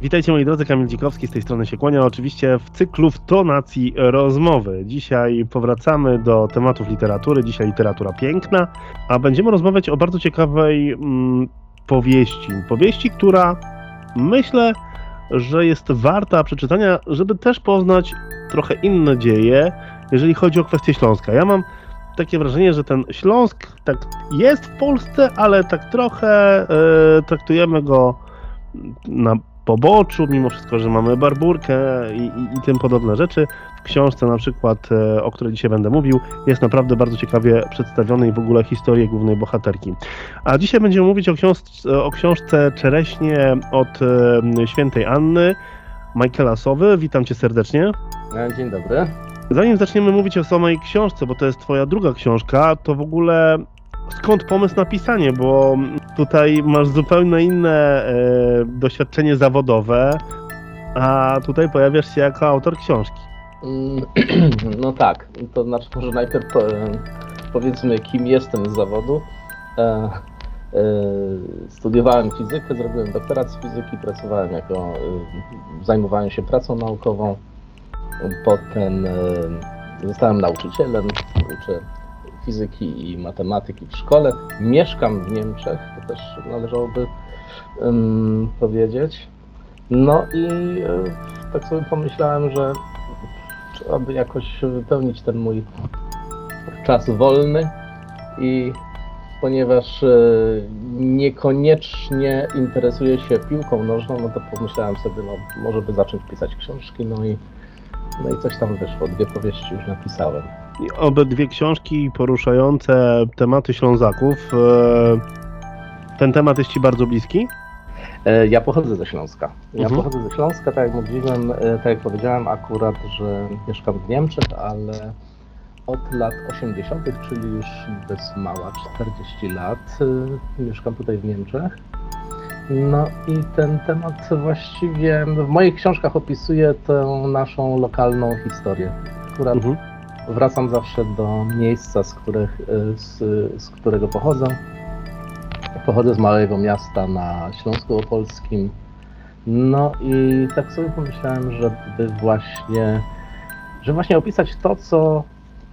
Witajcie moi drodzy, Kamil Dzikowski z tej strony się kłania. Oczywiście w cyklu w tonacji rozmowy. Dzisiaj powracamy do tematów literatury, dzisiaj literatura piękna, a będziemy rozmawiać o bardzo ciekawej mm, powieści. Powieści, która myślę, że jest warta przeczytania, żeby też poznać trochę inne dzieje, jeżeli chodzi o kwestię Śląska. Ja mam takie wrażenie, że ten Śląsk tak jest w Polsce, ale tak trochę e, traktujemy go na poboczu, mimo wszystko, że mamy barburkę i, i, i, tym podobne rzeczy. W książce na przykład, e, o której dzisiaj będę mówił, jest naprawdę bardzo ciekawie przedstawiony i w ogóle historię głównej bohaterki. A dzisiaj będziemy mówić o książce, o książce Czereśnie od e, świętej Anny, Michaela Sowy. Witam cię serdecznie. Dzień dobry. Zanim zaczniemy mówić o samej książce, bo to jest twoja druga książka, to w ogóle skąd pomysł na pisanie, bo tutaj masz zupełnie inne e, doświadczenie zawodowe, a tutaj pojawiasz się jako autor książki. Mm, no tak, to znaczy może najpierw powiedzmy kim jestem z zawodu. E, e, studiowałem fizykę, zrobiłem doktorat z fizyki, pracowałem jako, e, zajmowałem się pracą naukową, potem e, zostałem nauczycielem, uczę fizyki i matematyki w szkole. Mieszkam w Niemczech, to też należałoby um, powiedzieć. No i e, tak sobie pomyślałem, że trzeba by jakoś wypełnić ten mój czas wolny i ponieważ e, niekoniecznie interesuję się piłką nożną, no to pomyślałem sobie, no może by zacząć pisać książki, no i, no i coś tam wyszło. Dwie powieści już napisałem. Obydwie książki poruszające tematy Ślązaków. E, ten temat jest Ci bardzo bliski? E, ja pochodzę ze Śląska. Ja mhm. pochodzę ze Śląska, tak jak mówiłem, e, tak jak powiedziałem akurat, że mieszkam w Niemczech, ale od lat 80., czyli już bez mała 40 lat, mieszkam tutaj w Niemczech. No i ten temat właściwie w moich książkach opisuje tę naszą lokalną historię. Akurat mhm wracam zawsze do miejsca, z, których, y, z, z którego pochodzę. Pochodzę z małego miasta na Śląsku Opolskim. No i tak sobie pomyślałem, żeby właśnie, żeby właśnie opisać to, co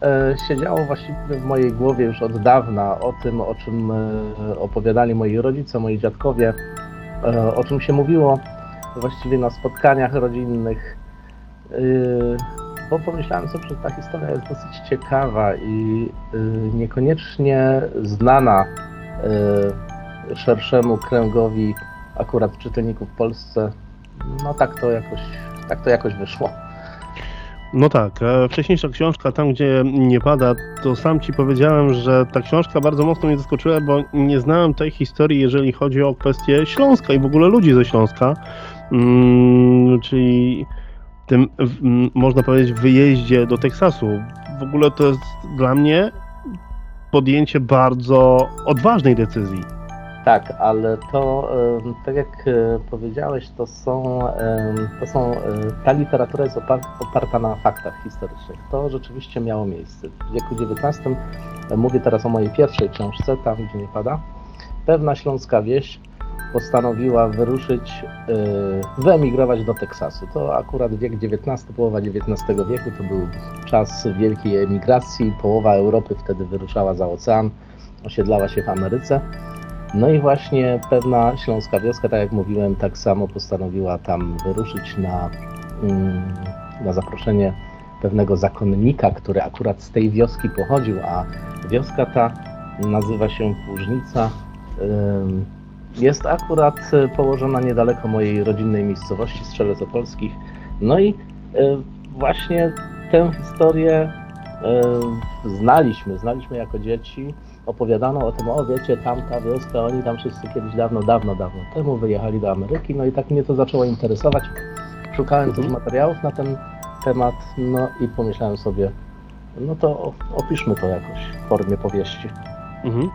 e, się działo właściwie w mojej głowie już od dawna, o tym, o czym e, opowiadali moi rodzice, moi dziadkowie, e, o czym się mówiło właściwie na spotkaniach rodzinnych. Bo pomyślałem sobie, że ta historia jest dosyć ciekawa i y, niekoniecznie znana y, szerszemu kręgowi akurat czytelników w Polsce. No tak to jakoś, tak to jakoś wyszło. No tak, wcześniejsza książka, tam gdzie nie pada, to sam ci powiedziałem, że ta książka bardzo mocno mnie zaskoczyła, bo nie znałem tej historii, jeżeli chodzi o kwestię Śląska i w ogóle ludzi ze Śląska. Hmm, czyli tym, można powiedzieć, wyjeździe do Teksasu. W ogóle to jest dla mnie podjęcie bardzo odważnej decyzji. Tak, ale to, tak jak e, powiedziałeś, to są, to są, e, ta literatura jest oparta na faktach historycznych. To rzeczywiście miało miejsce. W wieku XIX, e, mówię teraz o mojej pierwszej książce, tam gdzie nie pada, pewna śląska wieś postanowiła wyruszyć, y, wyemigrować do Teksasu. To akurat wiek XIX, połowa XIX wieku, to był czas wielkiej emigracji. Połowa Europy wtedy wyruszała za ocean, osiedlała się w Ameryce. No i właśnie pewna śląska wioska, tak jak mówiłem, tak samo postanowiła tam wyruszyć na, mm, na zaproszenie pewnego zakonnika, który akurat z tej wioski pochodził, a wioska ta nazywa się Płużnica jest akurat e, położona niedaleko mojej rodzinnej miejscowości Strzelec Opolskich. No i e, właśnie tę historię e, znaliśmy, znaliśmy jako dzieci. Opowiadano o tym, o wiecie, tamta wioska, oni tam wszyscy kiedyś dawno, dawno, dawno temu wyjechali do Ameryki, no i tak mnie to zaczęło interesować. Szukałem mhm. też materiałów na ten temat, no i pomyślałem sobie, no to opiszmy to jakoś w formie powieści. Mhm.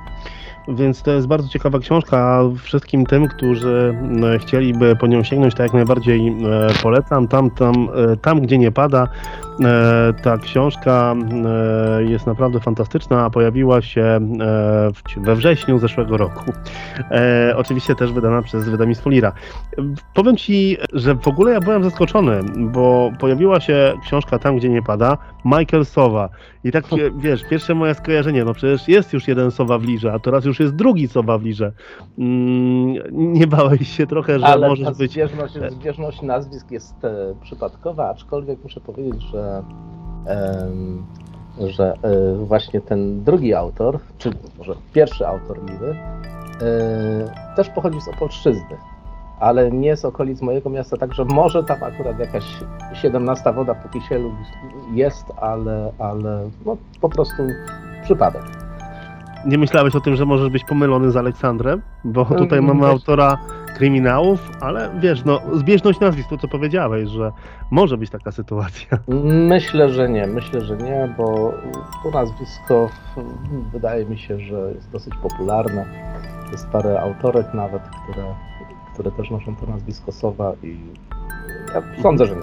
Więc to jest bardzo ciekawa książka. Wszystkim tym, którzy e, chcieliby po nią sięgnąć, tak jak najbardziej e, polecam. Tam, tam, e, tam gdzie nie pada, ta książka jest naprawdę fantastyczna, pojawiła się we wrześniu zeszłego roku. Oczywiście też wydana przez wydawnictwo Lira. Powiem Ci, że w ogóle ja byłem zaskoczony, bo pojawiła się książka Tam, gdzie nie pada, Michael Sowa. I tak, wiesz, pierwsze moje skojarzenie, no przecież jest już jeden Sowa w Lirze, a teraz już jest drugi Sowa w Lirze. Mm, nie bałeś się trochę, że Ale możesz ta być... zbieżność, zbieżność nazwisk jest e, przypadkowa, aczkolwiek muszę powiedzieć, że em, że e, właśnie ten drugi autor, czy może pierwszy autor Liry, e, też pochodzi z Opolszczyzny ale nie z okolic mojego miasta, także może tam akurat jakaś 17 woda po kisielu jest, ale, ale no, po prostu przypadek. Nie myślałeś o tym, że możesz być pomylony z Aleksandrem? Bo tutaj mamy autora kryminałów, ale wiesz, no zbieżność nazwisk, to co powiedziałeś, że może być taka sytuacja. Myślę, że nie, myślę, że nie, bo to nazwisko wydaje mi się, że jest dosyć popularne. Jest parę autorek nawet, które które też noszą to nazwisko Sowa i ja sądzę, że nie.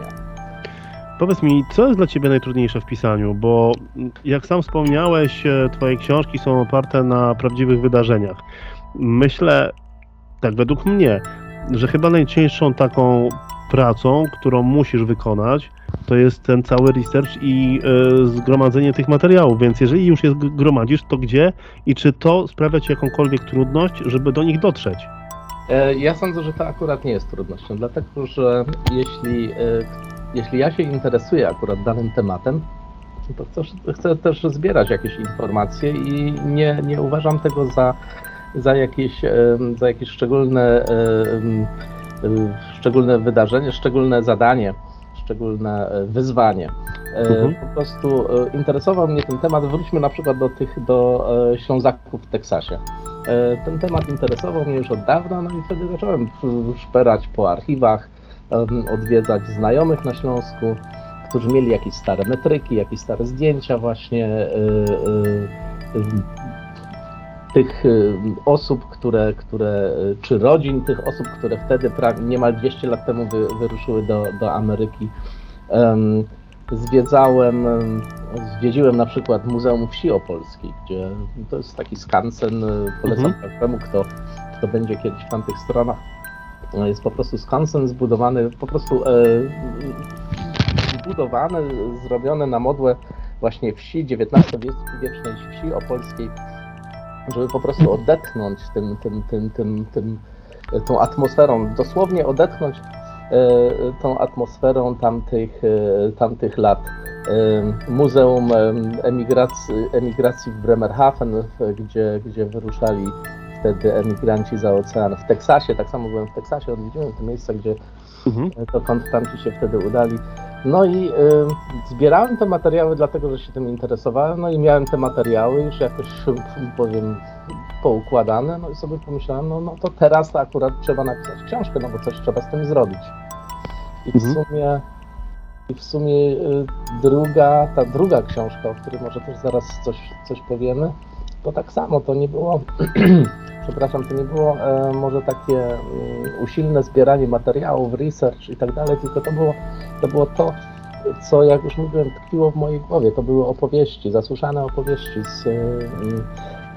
Powiedz mi, co jest dla Ciebie najtrudniejsze w pisaniu? Bo jak sam wspomniałeś, e, Twoje książki są oparte na prawdziwych wydarzeniach. Myślę, tak według mnie, że chyba najcięższą taką pracą, którą musisz wykonać, to jest ten cały research i y, zgromadzenie tych materiałów. Więc jeżeli już je gromadzisz, to gdzie i czy to sprawia Ci jakąkolwiek trudność, żeby do nich dotrzeć? E, ja sądzę, że to akurat nie jest trudnością, dlatego że jeśli, e, jeśli ja się interesuję akurat danym tematem, to chcę, chcę też zbierać jakieś informacje i nie, nie uważam tego za, za, jakieś, e, za jakieś szczególne, szczególne wydarzenie, szczególne zadanie, szczególne wyzwanie. Mhm. Po prostu interesował mnie ten temat. Wróćmy na przykład do tych do Ślązaków w Teksasie. E, ten temat interesował mnie już od dawna, no i wtedy zacząłem szperać po archiwach, odwiedzać znajomych na Śląsku, którzy mieli jakieś stare metryki, jakieś stare zdjęcia właśnie e, e, tych osób, które, które, czy rodzin tych osób, które wtedy niemal 200 lat temu wy, wyruszyły do, do Ameryki. Zwiedzałem, zwiedziłem na przykład Muzeum Wsi Opolskiej, gdzie to jest taki skansen, polecam mhm. każdemu, kto, kto będzie kiedyś w tamtych stronach. Jest po prostu skansen zbudowany, po prostu e, zbudowany, zrobiony na modłę właśnie wsi, XIX-wiecznej wsi opolskiej, żeby po prostu odetchnąć tym, tym, tym, tym, tym, tą atmosferą, dosłownie odetchnąć tą atmosferą tamtych, e, tamtych lat. E, Muzeum Emigracji, emigracji w Bremerhaven, gdzie, gdzie wyruszali wtedy emigranci za ocean. W Teksasie, tak samo byłem w Teksasie, odwiedziłem te miejsca, gdzie mhm. dokąd tamci się wtedy udali. No i y, zbierałem te materiały dlatego, że się tym interesowałem, no i miałem te materiały już jakoś, powiem, poukładane, no i sobie pomyślałem, no, no to teraz akurat trzeba napisać książkę, no bo coś trzeba z tym zrobić. I w mhm. sumie i w sumie y, druga, ta druga książka, o której może też zaraz coś, coś powiemy, to tak samo, to nie było, przepraszam, to nie było e, może takie e, usilne zbieranie materiałów, research i tak dalej, tylko to było to, było to co jak już mówiłem, tkwiło w mojej głowie. To były opowieści, zasłyszane opowieści z e,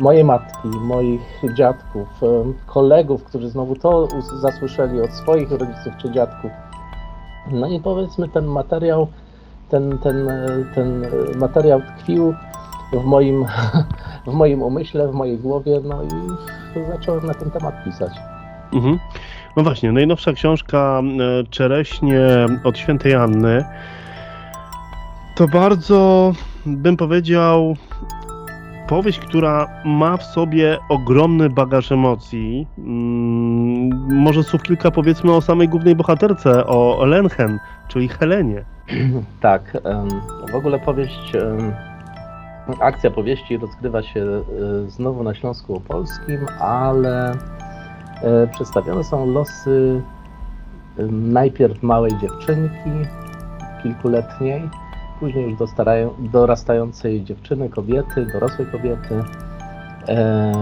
mojej matki, moich dziadków, kolegów, którzy znowu to zasłyszeli od swoich rodziców czy dziadków. No i powiedzmy ten materiał, ten, ten, ten materiał tkwił w moim, w moim umyśle, w mojej głowie, no i zacząłem na ten temat pisać. Mhm. No właśnie, najnowsza książka e, Czereśnie od świętej Anny to bardzo, bym powiedział, powieść, która ma w sobie ogromny bagaż emocji. Mm, może słów kilka powiedzmy o samej głównej bohaterce, o Lenchen, czyli Helenie. Tak, w ogóle powieść, akcja powieści rozgrywa się e, znowu na Śląsku Opolskim, ale e, przedstawione są losy najpierw małej dziewczynki, kilkuletniej, później już dorastającej dziewczyny, kobiety, dorosłej kobiety. E,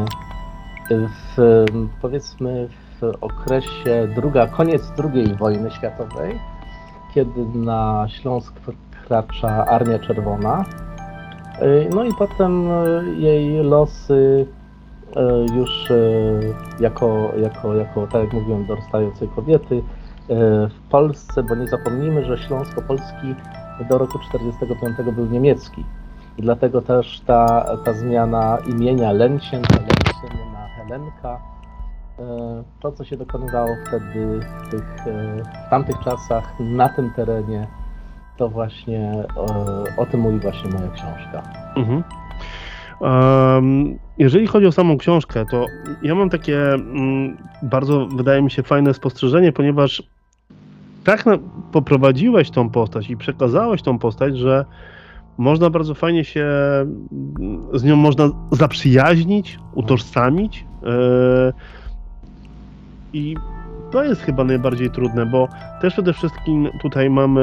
w, powiedzmy w okresie druga, koniec II wojny światowej, kiedy na Śląsk wkracza Armia Czerwona. No i potem jej losy już jako, jako, jako tak jak mówiłem, dorastającej kobiety w Polsce, bo nie zapomnijmy, że Śląsko-Polski do roku 1945 był niemiecki. I dlatego też ta, ta zmiana imienia Lencien, na Helenka, e, to co się dokonywało wtedy w, tych, e, w tamtych czasach na tym terenie, to właśnie o, o tym mówi właśnie moja książka. Mhm. Um, jeżeli chodzi o samą książkę, to ja mam takie mm, bardzo, wydaje mi się, fajne spostrzeżenie, ponieważ tak na, poprowadziłeś tą postać i przekazałeś tą postać, że można bardzo fajnie się z nią można zaprzyjaźnić, utożsamić. Yy, I to jest chyba najbardziej trudne, bo też przede wszystkim tutaj mamy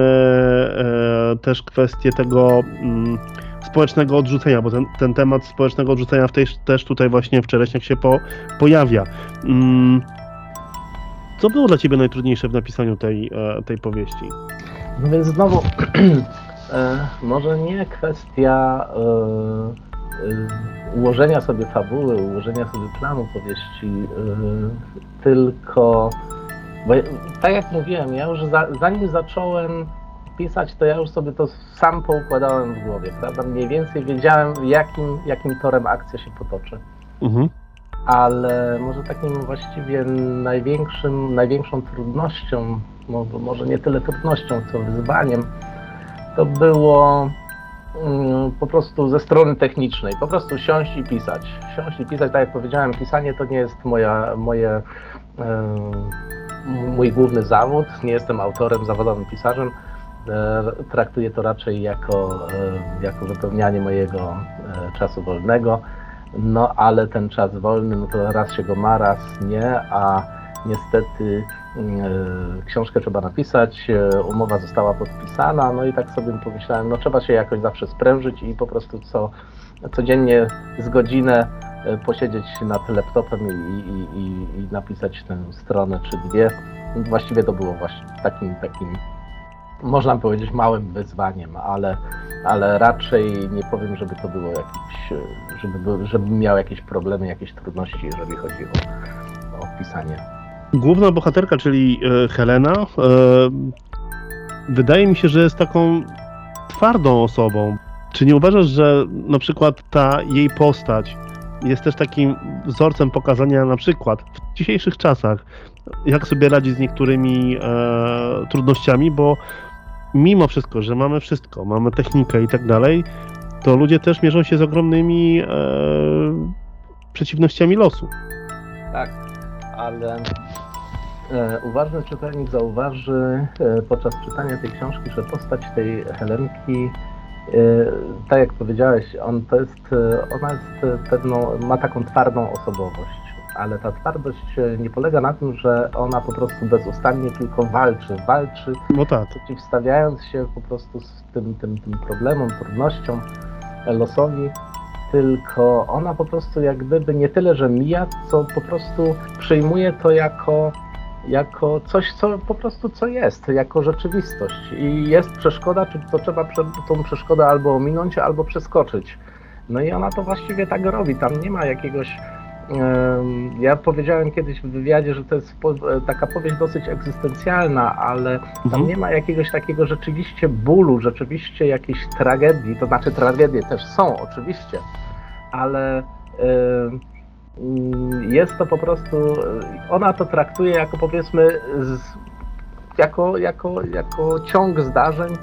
e, też kwestię tego mm, społecznego odrzucenia, bo ten, ten temat społecznego odrzucenia w tej, też tutaj właśnie w Czereśniach się po, pojawia. Mm, co było dla Ciebie najtrudniejsze w napisaniu tej, e, tej powieści? No więc znowu, e, może nie kwestia e, ułożenia sobie fabuły, ułożenia sobie planu powieści, tylko bo tak jak mówiłem, ja już za, zanim zacząłem pisać, to ja już sobie to sam poukładałem w głowie, prawda? Mniej więcej wiedziałem, jakim, jakim torem akcja się potoczy. Mhm ale może takim właściwie największym, największą trudnością, może nie tyle trudnością, co wyzwaniem, to było mm, po prostu ze strony technicznej, po prostu siąść i pisać. Siąść i pisać, tak jak powiedziałem, pisanie to nie jest moja, moje, mój główny zawód, nie jestem autorem, zawodowym pisarzem, e, traktuję to raczej jako, e, jako wypełnianie mojego e, czasu wolnego no ale ten czas wolny, no to raz się go ma, raz nie, a niestety e, książkę trzeba napisać, e, umowa została podpisana, no i tak sobie pomyślałem, no trzeba się jakoś zawsze sprężyć i po prostu co, codziennie z godzinę e, posiedzieć nad laptopem i, i, i, i napisać tę stronę czy dwie. Właściwie to było właśnie takim, takim można powiedzieć, małym wyzwaniem, ale, ale raczej nie powiem, żeby to było jakieś, żeby, żeby miał jakieś problemy, jakieś trudności, jeżeli chodzi o, o pisanie. Główna bohaterka, czyli e, Helena, e, wydaje mi się, że jest taką twardą osobą. Czy nie uważasz, że na przykład ta jej postać jest też takim wzorcem pokazania na przykład w dzisiejszych czasach, jak sobie radzić z niektórymi e, trudnościami, bo mimo wszystko, że mamy wszystko, mamy technikę i tak dalej, to ludzie też mierzą się z ogromnymi e, przeciwnościami losu. Tak, ale e, uważny czytelnik zauważy e, podczas czytania tej książki, że postać tej Helenki, e, tak jak powiedziałeś, on to jest, e, ona jest pewną, ma taką twardą osobowość ale ta twardość e, nie polega na tym, że ona po prostu bezustannie tylko walczy, walczy, no tak. przeciwstawiając się po prostu z tym, tym, tym problemom, trudnościom, losowi, tylko ona po prostu jak gdyby nie tyle, że mija, co po prostu przyjmuje to jako, jako coś, co po prostu co jest, jako rzeczywistość. I jest przeszkoda, czy to trzeba tą przeszkodę albo ominąć, albo przeskoczyć. No i ona to właściwie tak robi. Tam nie ma jakiegoś ja powiedziałem kiedyś w wywiadzie, że to jest taka powieść dosyć egzystencjalna, ale tam mhm. nie ma jakiegoś takiego rzeczywiście bólu, rzeczywiście jakiejś tragedii. To znaczy, tragedie też są, oczywiście, ale jest to po prostu. Ona to traktuje jako powiedzmy, jako, jako, jako ciąg zdarzeń,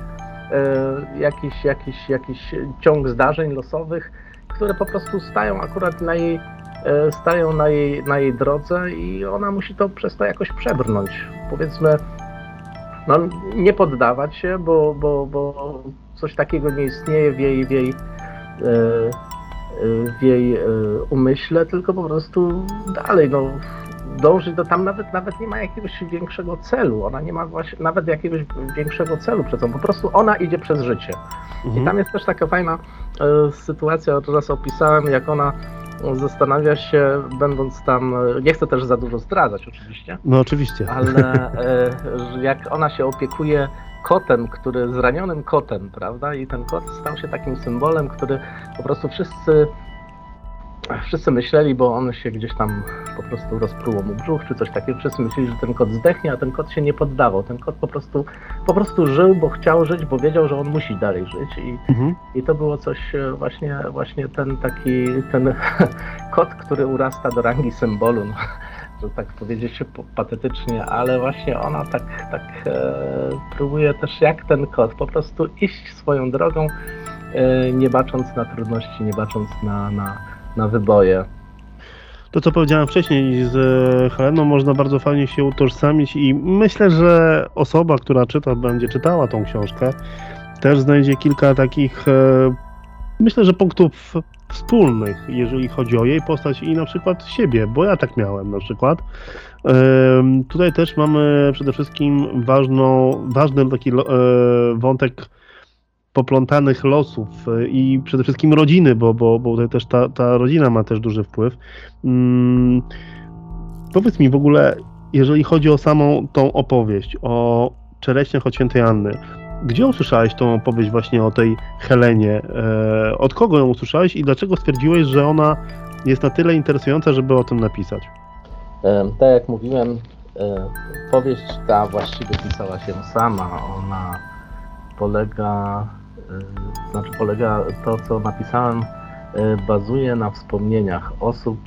e, jakiś, jakiś, jakiś ciąg zdarzeń losowych, które po prostu stają akurat na jej E, stają na jej, na jej drodze i ona musi to przez to jakoś przebrnąć. Powiedzmy, no, nie poddawać się, bo, bo, bo coś takiego nie istnieje w jej, w jej, e, e, w jej umyśle, tylko po prostu dalej, no, dążyć do tam nawet, nawet nie ma jakiegoś większego celu, ona nie ma właśnie nawet jakiegoś większego celu przed sobą, po prostu ona idzie przez życie. Mhm. I tam jest też taka fajna e, sytuacja, raz opisałem, jak ona zastanawia się, będąc tam, nie chcę też za dużo zdradzać oczywiście, No oczywiście. ale e, jak ona się opiekuje kotem, który zranionym kotem, prawda? I ten kot stał się takim symbolem, który po prostu wszyscy wszyscy myśleli, bo on się gdzieś tam po prostu rozpruło mu brzuch czy coś takiego. Wszyscy myśleli, że ten kot zdechnie, a ten kot się nie poddawał. Ten kot po prostu, po prostu żył, bo chciał żyć, bo wiedział, że on musi dalej żyć. I, Mhm. i to było coś e, właśnie, właśnie ten taki, ten kot, który urasta do rangi symbolu, no, że tak powiedzieć po- patetycznie, ale właśnie ona tak, tak e, próbuje też jak ten kot, po prostu iść swoją drogą, e, nie bacząc na trudności, nie bacząc na, na, na wyboje. To, co powiedziałem wcześniej z e, Heleną, można bardzo fajnie się utożsamić i myślę, że osoba, która czyta, będzie czytała tą książkę, też znajdzie kilka takich, e, myślę, że punktów wspólnych, jeżeli chodzi o jej postać i na przykład siebie, bo ja tak miałem na przykład. Em, Tutaj też mamy przede wszystkim ważną, ważny taki e, wątek poplątanych losów e, i przede wszystkim rodziny, bo, bo, bo tutaj też ta, ta rodzina ma też duży wpływ. Mm, powiedz mi w ogóle, jeżeli chodzi o samą tą opowieść, o czereśniach od świętej Anny, gdzie usłyszałeś tą opowieść właśnie o tej Helenie? E, od kogo ją usłyszałeś i dlaczego stwierdziłeś, że ona jest na tyle interesująca, żeby o tym napisać? E, Tak jak mówiłem, powieść ta właściwie pisała się sama. Ona polega, znaczy polega to, co napisałem, e, bazuje na wspomnieniach osób,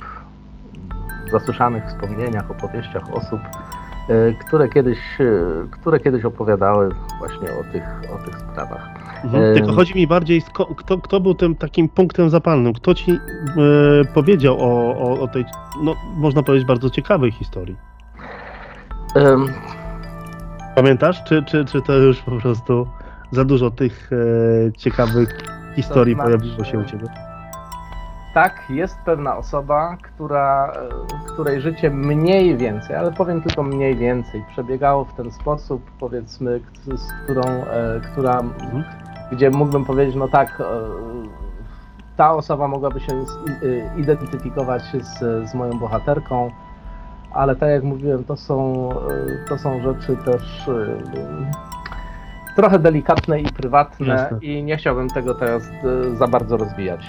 zasłyszanych wspomnieniach, opowieściach osób, e, które kiedyś, e, które kiedyś opowiadały właśnie o tych, o tych sprawach. Mhm. Tylko chodzi mi bardziej, kto, kto był tym takim punktem zapalnym? Kto ci e, powiedział o, o, o tej, no, można powiedzieć, bardzo ciekawej historii? Em, Pamiętasz, czy, czy, czy to już po prostu za dużo tych e, ciekawych historii znaczy- pojawiło się u ciebie? Tak, jest pewna osoba, która, e, której życie mniej więcej, ale powiem tylko mniej więcej, przebiegało w ten sposób, powiedzmy, z którą, e, która, Mhm. gdzie mógłbym powiedzieć, no tak, e, ta osoba mogłaby się i- identyfikować z, z moją bohaterką, ale tak jak mówiłem, to są, e, to są rzeczy też e, trochę delikatne i prywatne Jasne. i nie chciałbym tego teraz e, za bardzo rozwijać.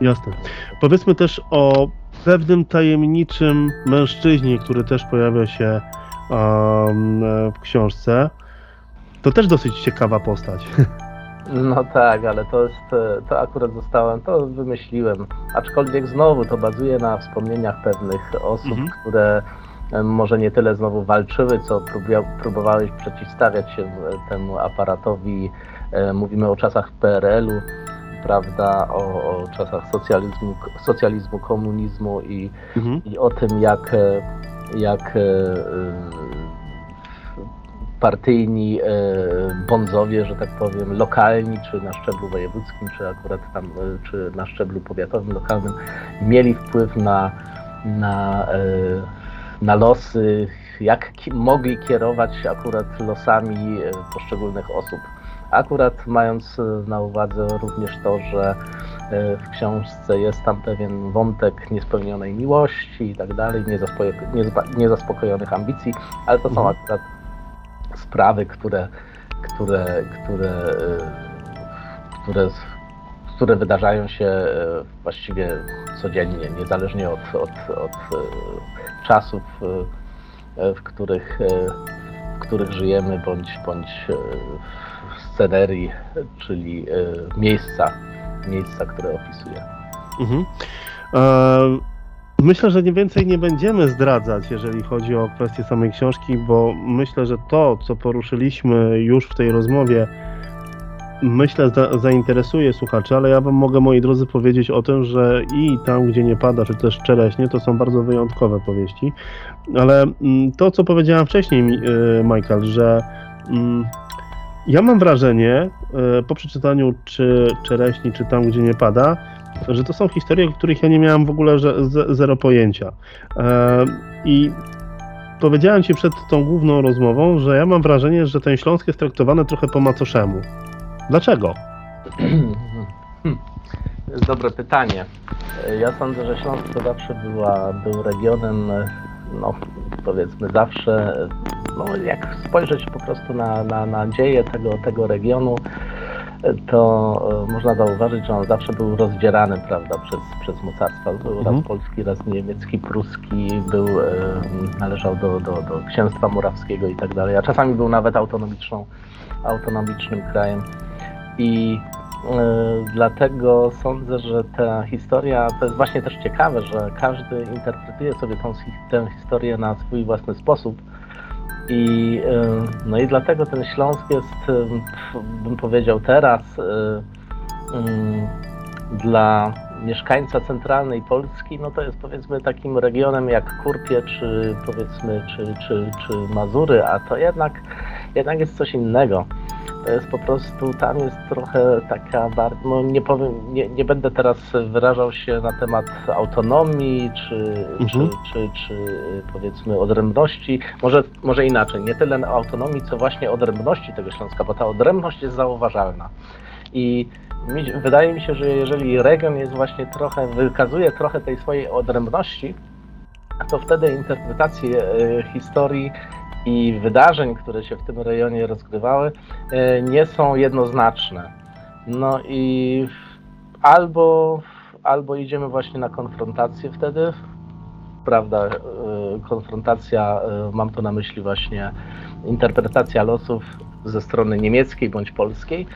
Jasne. Powiedzmy też o pewnym tajemniczym mężczyźnie, który też pojawia się e, w książce. To też dosyć ciekawa postać. No tak, ale to jest, e, to akurat zostałem, to wymyśliłem. Aczkolwiek znowu to bazuje na wspomnieniach pewnych osób, Mhm. które może nie tyle znowu walczyły, co próbowały przeciwstawiać się e, temu aparatowi. E, Mówimy o czasach PRL-u, prawda, o, o czasach socjalizmu, socjalizmu, komunizmu i Mhm. i o tym, jak, e, jak e, e, partyjni e, bądzowie, że tak powiem, lokalni, czy na szczeblu wojewódzkim, czy akurat tam, e, czy na szczeblu powiatowym, lokalnym, mieli wpływ na, na, e, na losy, jak ki- mogli kierować akurat losami e, poszczególnych osób. Akurat mając e, na uwadze również to, że e, w książce jest tam pewien wątek niespełnionej miłości i tak dalej, niezaspokojonych ambicji, ale to są Mhm. akurat sprawy, które, które, które, które, które wydarzają się e, właściwie codziennie, niezależnie od, od, od e, czasów, e, w których, w których żyjemy, bądź, bądź scenerii, czyli miejsca, miejsca, które opisuję. Mhm. Myślę, że nie więcej nie będziemy zdradzać, jeżeli chodzi o kwestię samej książki, bo myślę, że to, co poruszyliśmy już w tej rozmowie, myślę, za, zainteresuje słuchaczy, ale ja wam mogę, moi drodzy, powiedzieć o tym, że i tam, gdzie nie pada, czy też czereśnie, to są bardzo wyjątkowe powieści. Ale mm, to, co powiedziałem wcześniej, y, Michael, że mm, ja mam wrażenie, y, po przeczytaniu czy czereśni, czy tam, gdzie nie pada, że to są historie, o których ja nie miałem w ogóle zero pojęcia. E, I powiedziałem ci przed tą główną rozmową, że ja mam wrażenie, że ten Śląsk jest traktowany trochę po macoszemu. Dlaczego? Hmm. jest dobre pytanie. Ja sądzę, że Śląsk to zawsze była, był regionem, no powiedzmy zawsze, no jak spojrzeć po prostu na, na, na dzieje tego, tego regionu, to e, można zauważyć, że on zawsze był rozdzierany prawda, przez, przez mocarstwa. Był Mhm. raz polski, raz niemiecki, pruski, był, e, należał do, do, do księstwa murawskiego i tak dalej, a czasami był nawet autonomiczną, autonomicznym krajem. I e, dlatego sądzę, że ta historia, to jest właśnie też ciekawe, że każdy interpretuje sobie tą, tę historię na swój własny sposób. I, y, no i dlatego ten Śląsk jest, y, bym powiedział teraz, y, dla mieszkańca centralnej Polski, no to jest powiedzmy takim regionem jak Kurpie, czy powiedzmy, czy, czy, czy Mazury, a to jednak, jednak jest coś innego. To jest po prostu, tam jest trochę taka bardzo, no nie powiem, nie, nie będę teraz wyrażał się na temat autonomii, czy, Mhm. czy, czy, czy powiedzmy odrębności, może, może inaczej, nie tyle na autonomii, co właśnie odrębności tego Śląska, bo ta odrębność jest zauważalna. I mi, wydaje mi się, że jeżeli region jest właśnie trochę, wykazuje trochę tej swojej odrębności, to wtedy interpretacje e, historii i wydarzeń, które się w tym rejonie rozgrywały, e, nie są jednoznaczne. No i albo, albo idziemy właśnie na konfrontację wtedy, prawda, e, konfrontacja, e, mam tu na myśli właśnie interpretacja losów ze strony niemieckiej bądź polskiej,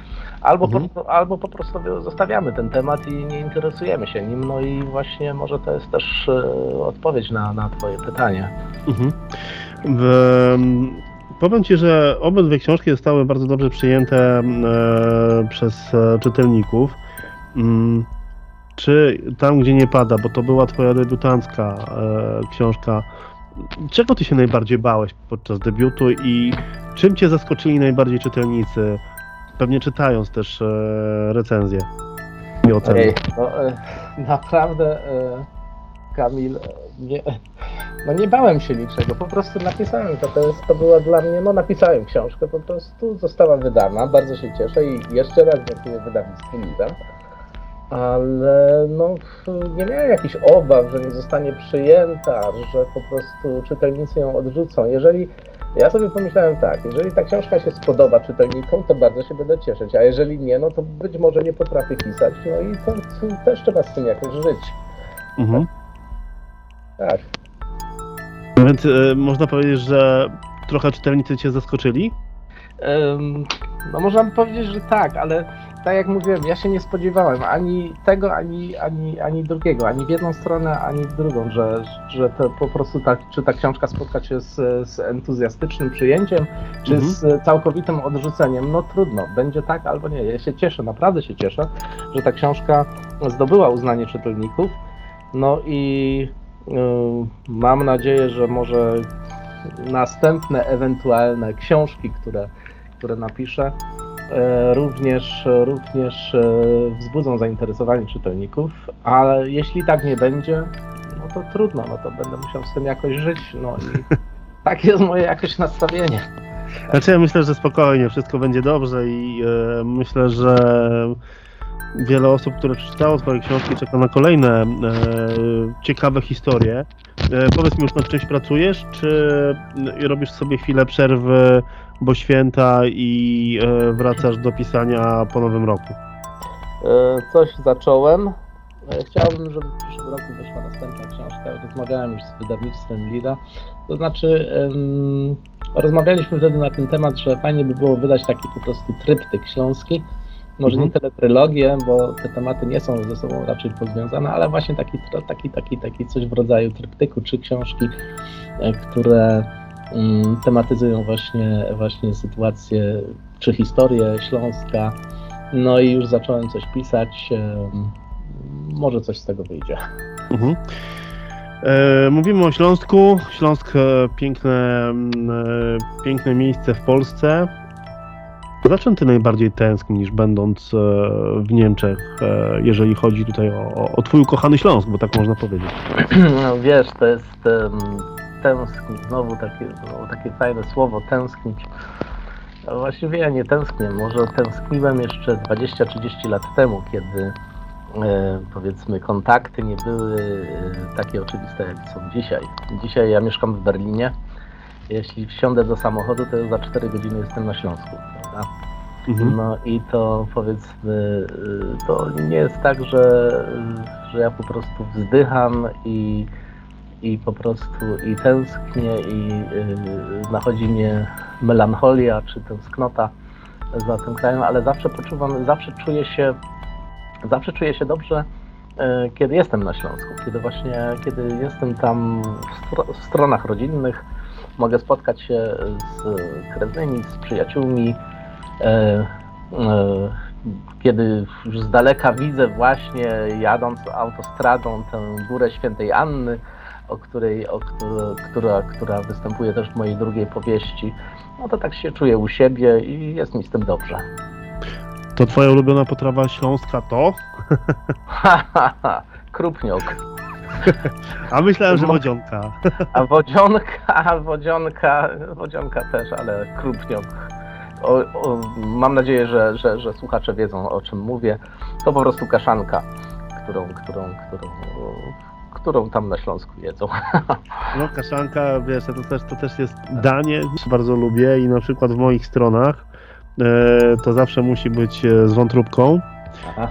albo, Mhm. po, albo po prostu zostawiamy ten temat i nie interesujemy się nim. No i właśnie może to jest też odpowiedź na, na Twoje pytanie. Mhm. Powiem Ci, że obydwie książki zostały bardzo dobrze przyjęte e, przez e, czytelników. Mm, czy tam, gdzie nie pada, bo to była Twoja debiutancka e, książka, czego Ty się najbardziej bałeś podczas debiutu i czym Cię zaskoczyli najbardziej czytelnicy, pewnie czytając też recenzje i oceny? Ej, no, naprawdę, Kamil, e, nie, no nie bałem się niczego, po prostu napisałem to, to, jest, to była dla mnie, no napisałem książkę, po prostu została wydana, bardzo się cieszę i jeszcze raz dziękuję wydawnictwu Liza, ale no nie miałem jakichś obaw, że nie zostanie przyjęta, że po prostu czytelnicy ją odrzucą. Jeżeli ja sobie pomyślałem tak, jeżeli ta książka się spodoba czytelnikom, to bardzo się będę cieszyć, a jeżeli nie, no to być może nie potrafię pisać, no i to, to też trzeba z tym jakoś żyć. Mhm. Tak. Więc e, można powiedzieć, że trochę czytelnicy Cię zaskoczyli? Ym, no można by powiedzieć, że tak, ale tak jak mówiłem, ja się nie spodziewałem ani tego, ani, ani, ani drugiego, ani w jedną stronę, ani w drugą, że, że to po prostu tak, czy ta książka spotka się z, z entuzjastycznym przyjęciem, czy Mhm. z całkowitym odrzuceniem. No trudno, będzie tak albo nie. Ja się cieszę, naprawdę się cieszę, że ta książka zdobyła uznanie czytelników. No i mam nadzieję, że może następne ewentualne książki, które, które napiszę, e, również, również e, wzbudzą zainteresowanie czytelników, ale jeśli tak nie będzie, no to trudno, no to będę musiał z tym jakoś żyć, no i tak jest moje jakoś nastawienie. Znaczy ja myślę, że spokojnie, wszystko będzie dobrze i e, myślę, że wiele osób, które przeczytało twoje książki czeka na kolejne e, ciekawe historie. E, powiedz mi już nad czymś pracujesz, czy e, robisz sobie chwilę przerwy, bo święta i e, wracasz do pisania po nowym roku? E, Coś zacząłem. E, Chciałbym, żeby w przyszłym roku wyszła następna książka. Rozmawiałem już z wydawnictwem Lida. To znaczy, rozmawialiśmy wtedy na ten temat, że fajnie by było wydać taki po prostu tryptyk śląski. Może Mhm. nie tyle trylogię, bo te tematy nie są ze sobą raczej pozwiązane, ale właśnie taki, taki, taki, taki coś w rodzaju tryptyku, czy książki, e, które mm, tematyzują właśnie, właśnie sytuację, czy historię Śląska, no i już zacząłem coś pisać. em, Może coś z tego wyjdzie. Mhm. E, mówimy o Śląsku. Śląsk e, piękne, mm, e, piękne miejsce w Polsce. Za czym ty najbardziej tęsknisz, będąc e, w Niemczech, e, jeżeli chodzi tutaj o, o, twój ukochany Śląsk, bo tak można powiedzieć? No wiesz, to jest um, tęsknić, znowu takie, znowu takie fajne słowo, tęsknić. A właściwie ja nie tęsknię, może tęskniłem jeszcze 20-30 lat temu, kiedy, e, powiedzmy kontakty nie były e, takie oczywiste jak są dzisiaj. Dzisiaj ja mieszkam w Berlinie. Jeśli wsiądę do samochodu, to za 4 godziny jestem na Śląsku, prawda? Mhm. No i to powiedzmy, y, to nie jest tak, że, że ja po prostu wzdycham i, i po prostu i tęsknię i y, nachodzi mnie melancholia czy tęsknota za tym krajem, ale zawsze poczuwam, zawsze czuję się, zawsze czuję się dobrze, y, kiedy jestem na Śląsku, kiedy właśnie, kiedy jestem tam w, stro, w stronach rodzinnych, mogę spotkać się z krewnymi, z przyjaciółmi, E, e, kiedy już z daleka widzę właśnie jadąc autostradą tę górę świętej Anny, o której, o, która, która występuje też w mojej drugiej powieści, no to tak się czuję u siebie i jest mi z tym dobrze. To twoja ulubiona potrawa śląska to? Ha, ha, ha. Krupniok. A myślałem, że wodzionka. A wodzionka, wodzionka, wodzionka też, ale krupniok o, o, mam nadzieję, że, że, że słuchacze wiedzą o czym mówię. To po prostu kaszanka, którą, którą, którą, którą tam na Śląsku jedzą. No kaszanka, wiesz, to też, to też jest danie, bardzo lubię i na przykład w moich stronach e, to zawsze musi być e, z wątróbką.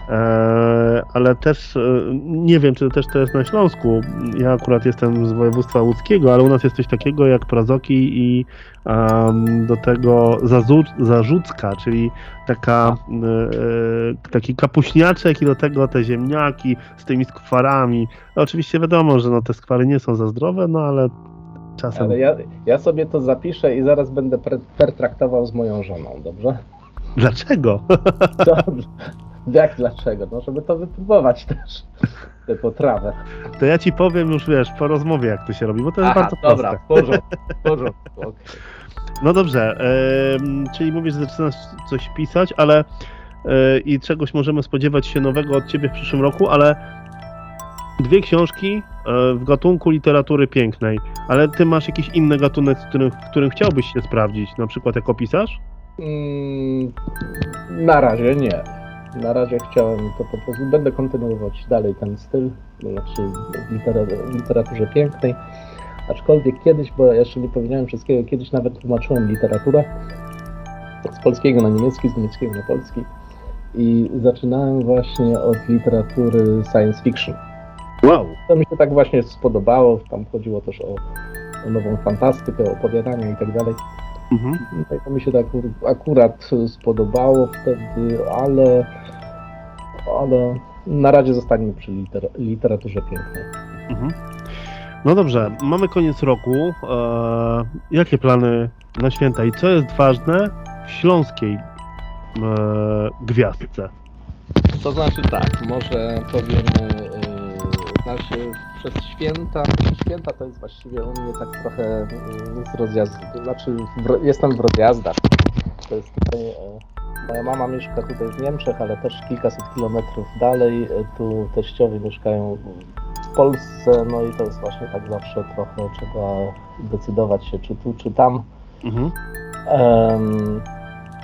E, ale też e, nie wiem, czy też to jest na Śląsku. Ja akurat jestem z województwa łódzkiego, ale u nas jest coś takiego jak prazoki i um, do tego zarzucka, czyli taka, e, taki kapuśniaczek i do tego te ziemniaki z tymi skwarami. Oczywiście wiadomo, że no, te skwary nie są za zdrowe, no ale czasem... Ale ja, ja sobie to zapiszę i zaraz będę pertraktował z moją żoną, dobrze? Dlaczego? Jak dlaczego? No, żeby to wypróbować też, tę potrawę. To ja ci powiem już, wiesz, po rozmowie, jak to się robi, bo to jest Aha, bardzo dobra, proste. Dobra, w porządku, okay. No dobrze, yy, czyli mówisz, że zaczynasz coś pisać, ale yy, i czegoś możemy spodziewać się nowego od ciebie w przyszłym roku, ale dwie książki yy, w gatunku literatury pięknej, ale ty masz jakiś inny gatunek, w którym, w którym chciałbyś się sprawdzić, na przykład jako pisarz? Mm, na razie nie. Na razie chciałem to po prostu, będę kontynuować dalej ten styl, znaczy w literaturze pięknej, aczkolwiek kiedyś, bo ja jeszcze nie powiedziałem wszystkiego, kiedyś nawet tłumaczyłem literaturę z polskiego na niemiecki, z niemieckiego na polski i zaczynałem właśnie od literatury science fiction. Wow! To mi się tak właśnie spodobało, tam chodziło też o, o nową fantastykę, opowiadania i tak dalej. Mhm. To mi się tak akurat spodobało wtedy, ale, ale na razie zostaniemy przy liter literaturze pięknej. Mhm. No dobrze, mamy koniec roku. Eee, jakie plany na święta i co jest ważne w śląskiej eee, gwiazdce? To znaczy tak, może powiemy, yy, znaczy przez święta, święta to jest właściwie u mnie tak trochę z rozjazdu, znaczy w, jestem w rozjazdach. To jest tutaj, e, moja mama mieszka tutaj w Niemczech, ale też kilkaset kilometrów dalej. E, tu teściowie mieszkają w Polsce, no i to jest właśnie tak zawsze trochę trzeba decydować się, czy tu, czy tam. Mhm. Um,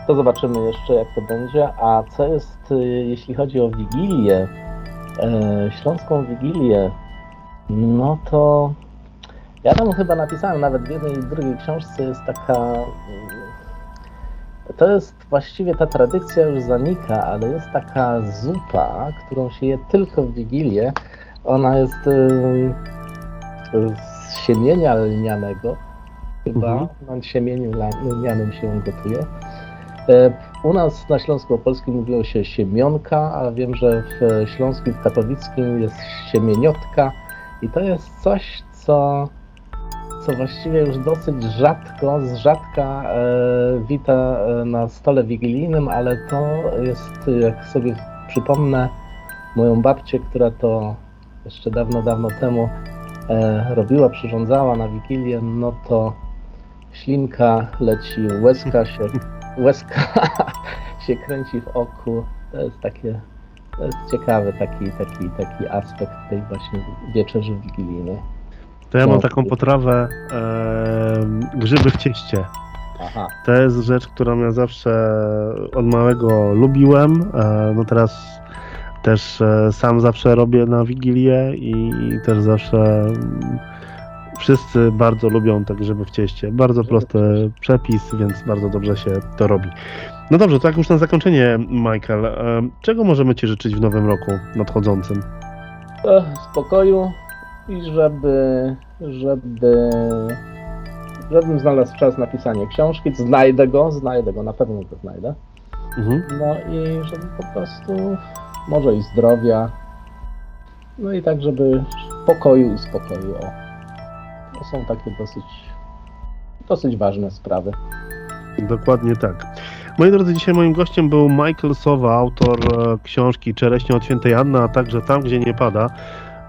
to zobaczymy jeszcze, jak to będzie. A co jest, e, jeśli chodzi o Wigilię, e, śląską Wigilię, no to ja tam chyba napisałem nawet w jednej i drugiej książce jest taka. To jest właściwie ta tradycja już zanika, ale jest taka zupa, którą się je tylko w Wigilię. Ona jest z siemienia lnianego, chyba. Mhm. Na siemieniu lnianym się gotuje. E, u nas na Śląsku Opolskim mówiło się siemionka, a wiem, że w Śląskim, w katowickim jest siemieniotka. I to jest coś, co, co właściwie już dosyć rzadko, z rzadka e, wita e, na stole wigilijnym, ale to jest, jak sobie przypomnę, moją babcię, która to jeszcze dawno, dawno temu e, robiła, przyrządzała na Wigilię, no to ślinka leci, łezka się, łezka się kręci w oku. To jest takie to jest ciekawy taki, taki, taki aspekt tej właśnie wieczerzy wigilijnej. To ja mam taką potrawę e, grzyby w cieście. Aha. To jest rzecz, którą ja zawsze od małego lubiłem. E, no teraz też e, sam zawsze robię na Wigilię i też zawsze wszyscy bardzo lubią te grzyby w cieście. Bardzo prosty przepis, więc bardzo dobrze się to robi. No dobrze, to jak już na zakończenie, Michael, e, czego możemy Ci życzyć w nowym roku nadchodzącym? E, Spokoju i żeby, żeby, żebym znalazł czas na pisanie książki. Znajdę go, znajdę go, na pewno go znajdę. Mhm. No i żeby po prostu może i zdrowia. No i tak, żeby pokoju i spokoju. O. To są takie dosyć, dosyć ważne sprawy. Dokładnie tak. Moi drodzy, dzisiaj moim gościem był Michael Sowa, autor e, książki Czereśnie od świętej Anny, a także Tam, gdzie nie pada.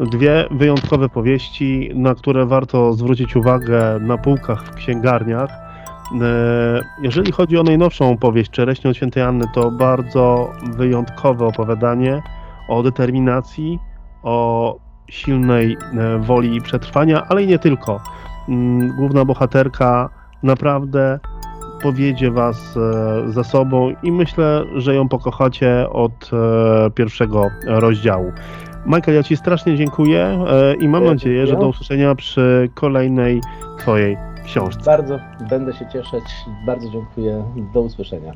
Dwie wyjątkowe powieści, na które warto zwrócić uwagę na półkach w księgarniach. E, Jeżeli chodzi o najnowszą powieść Czereśnie od świętej Anny, to bardzo wyjątkowe opowiadanie o determinacji, o silnej e, woli przetrwania, ale i nie tylko. Mm, Główna bohaterka naprawdę powiedzie was e, za sobą i myślę, że ją pokochacie od e, pierwszego rozdziału. Michael, ja Ci strasznie dziękuję i mam nadzieję, że do usłyszenia przy kolejnej Twojej książce. Bardzo będę się cieszyć. Bardzo dziękuję. Do usłyszenia.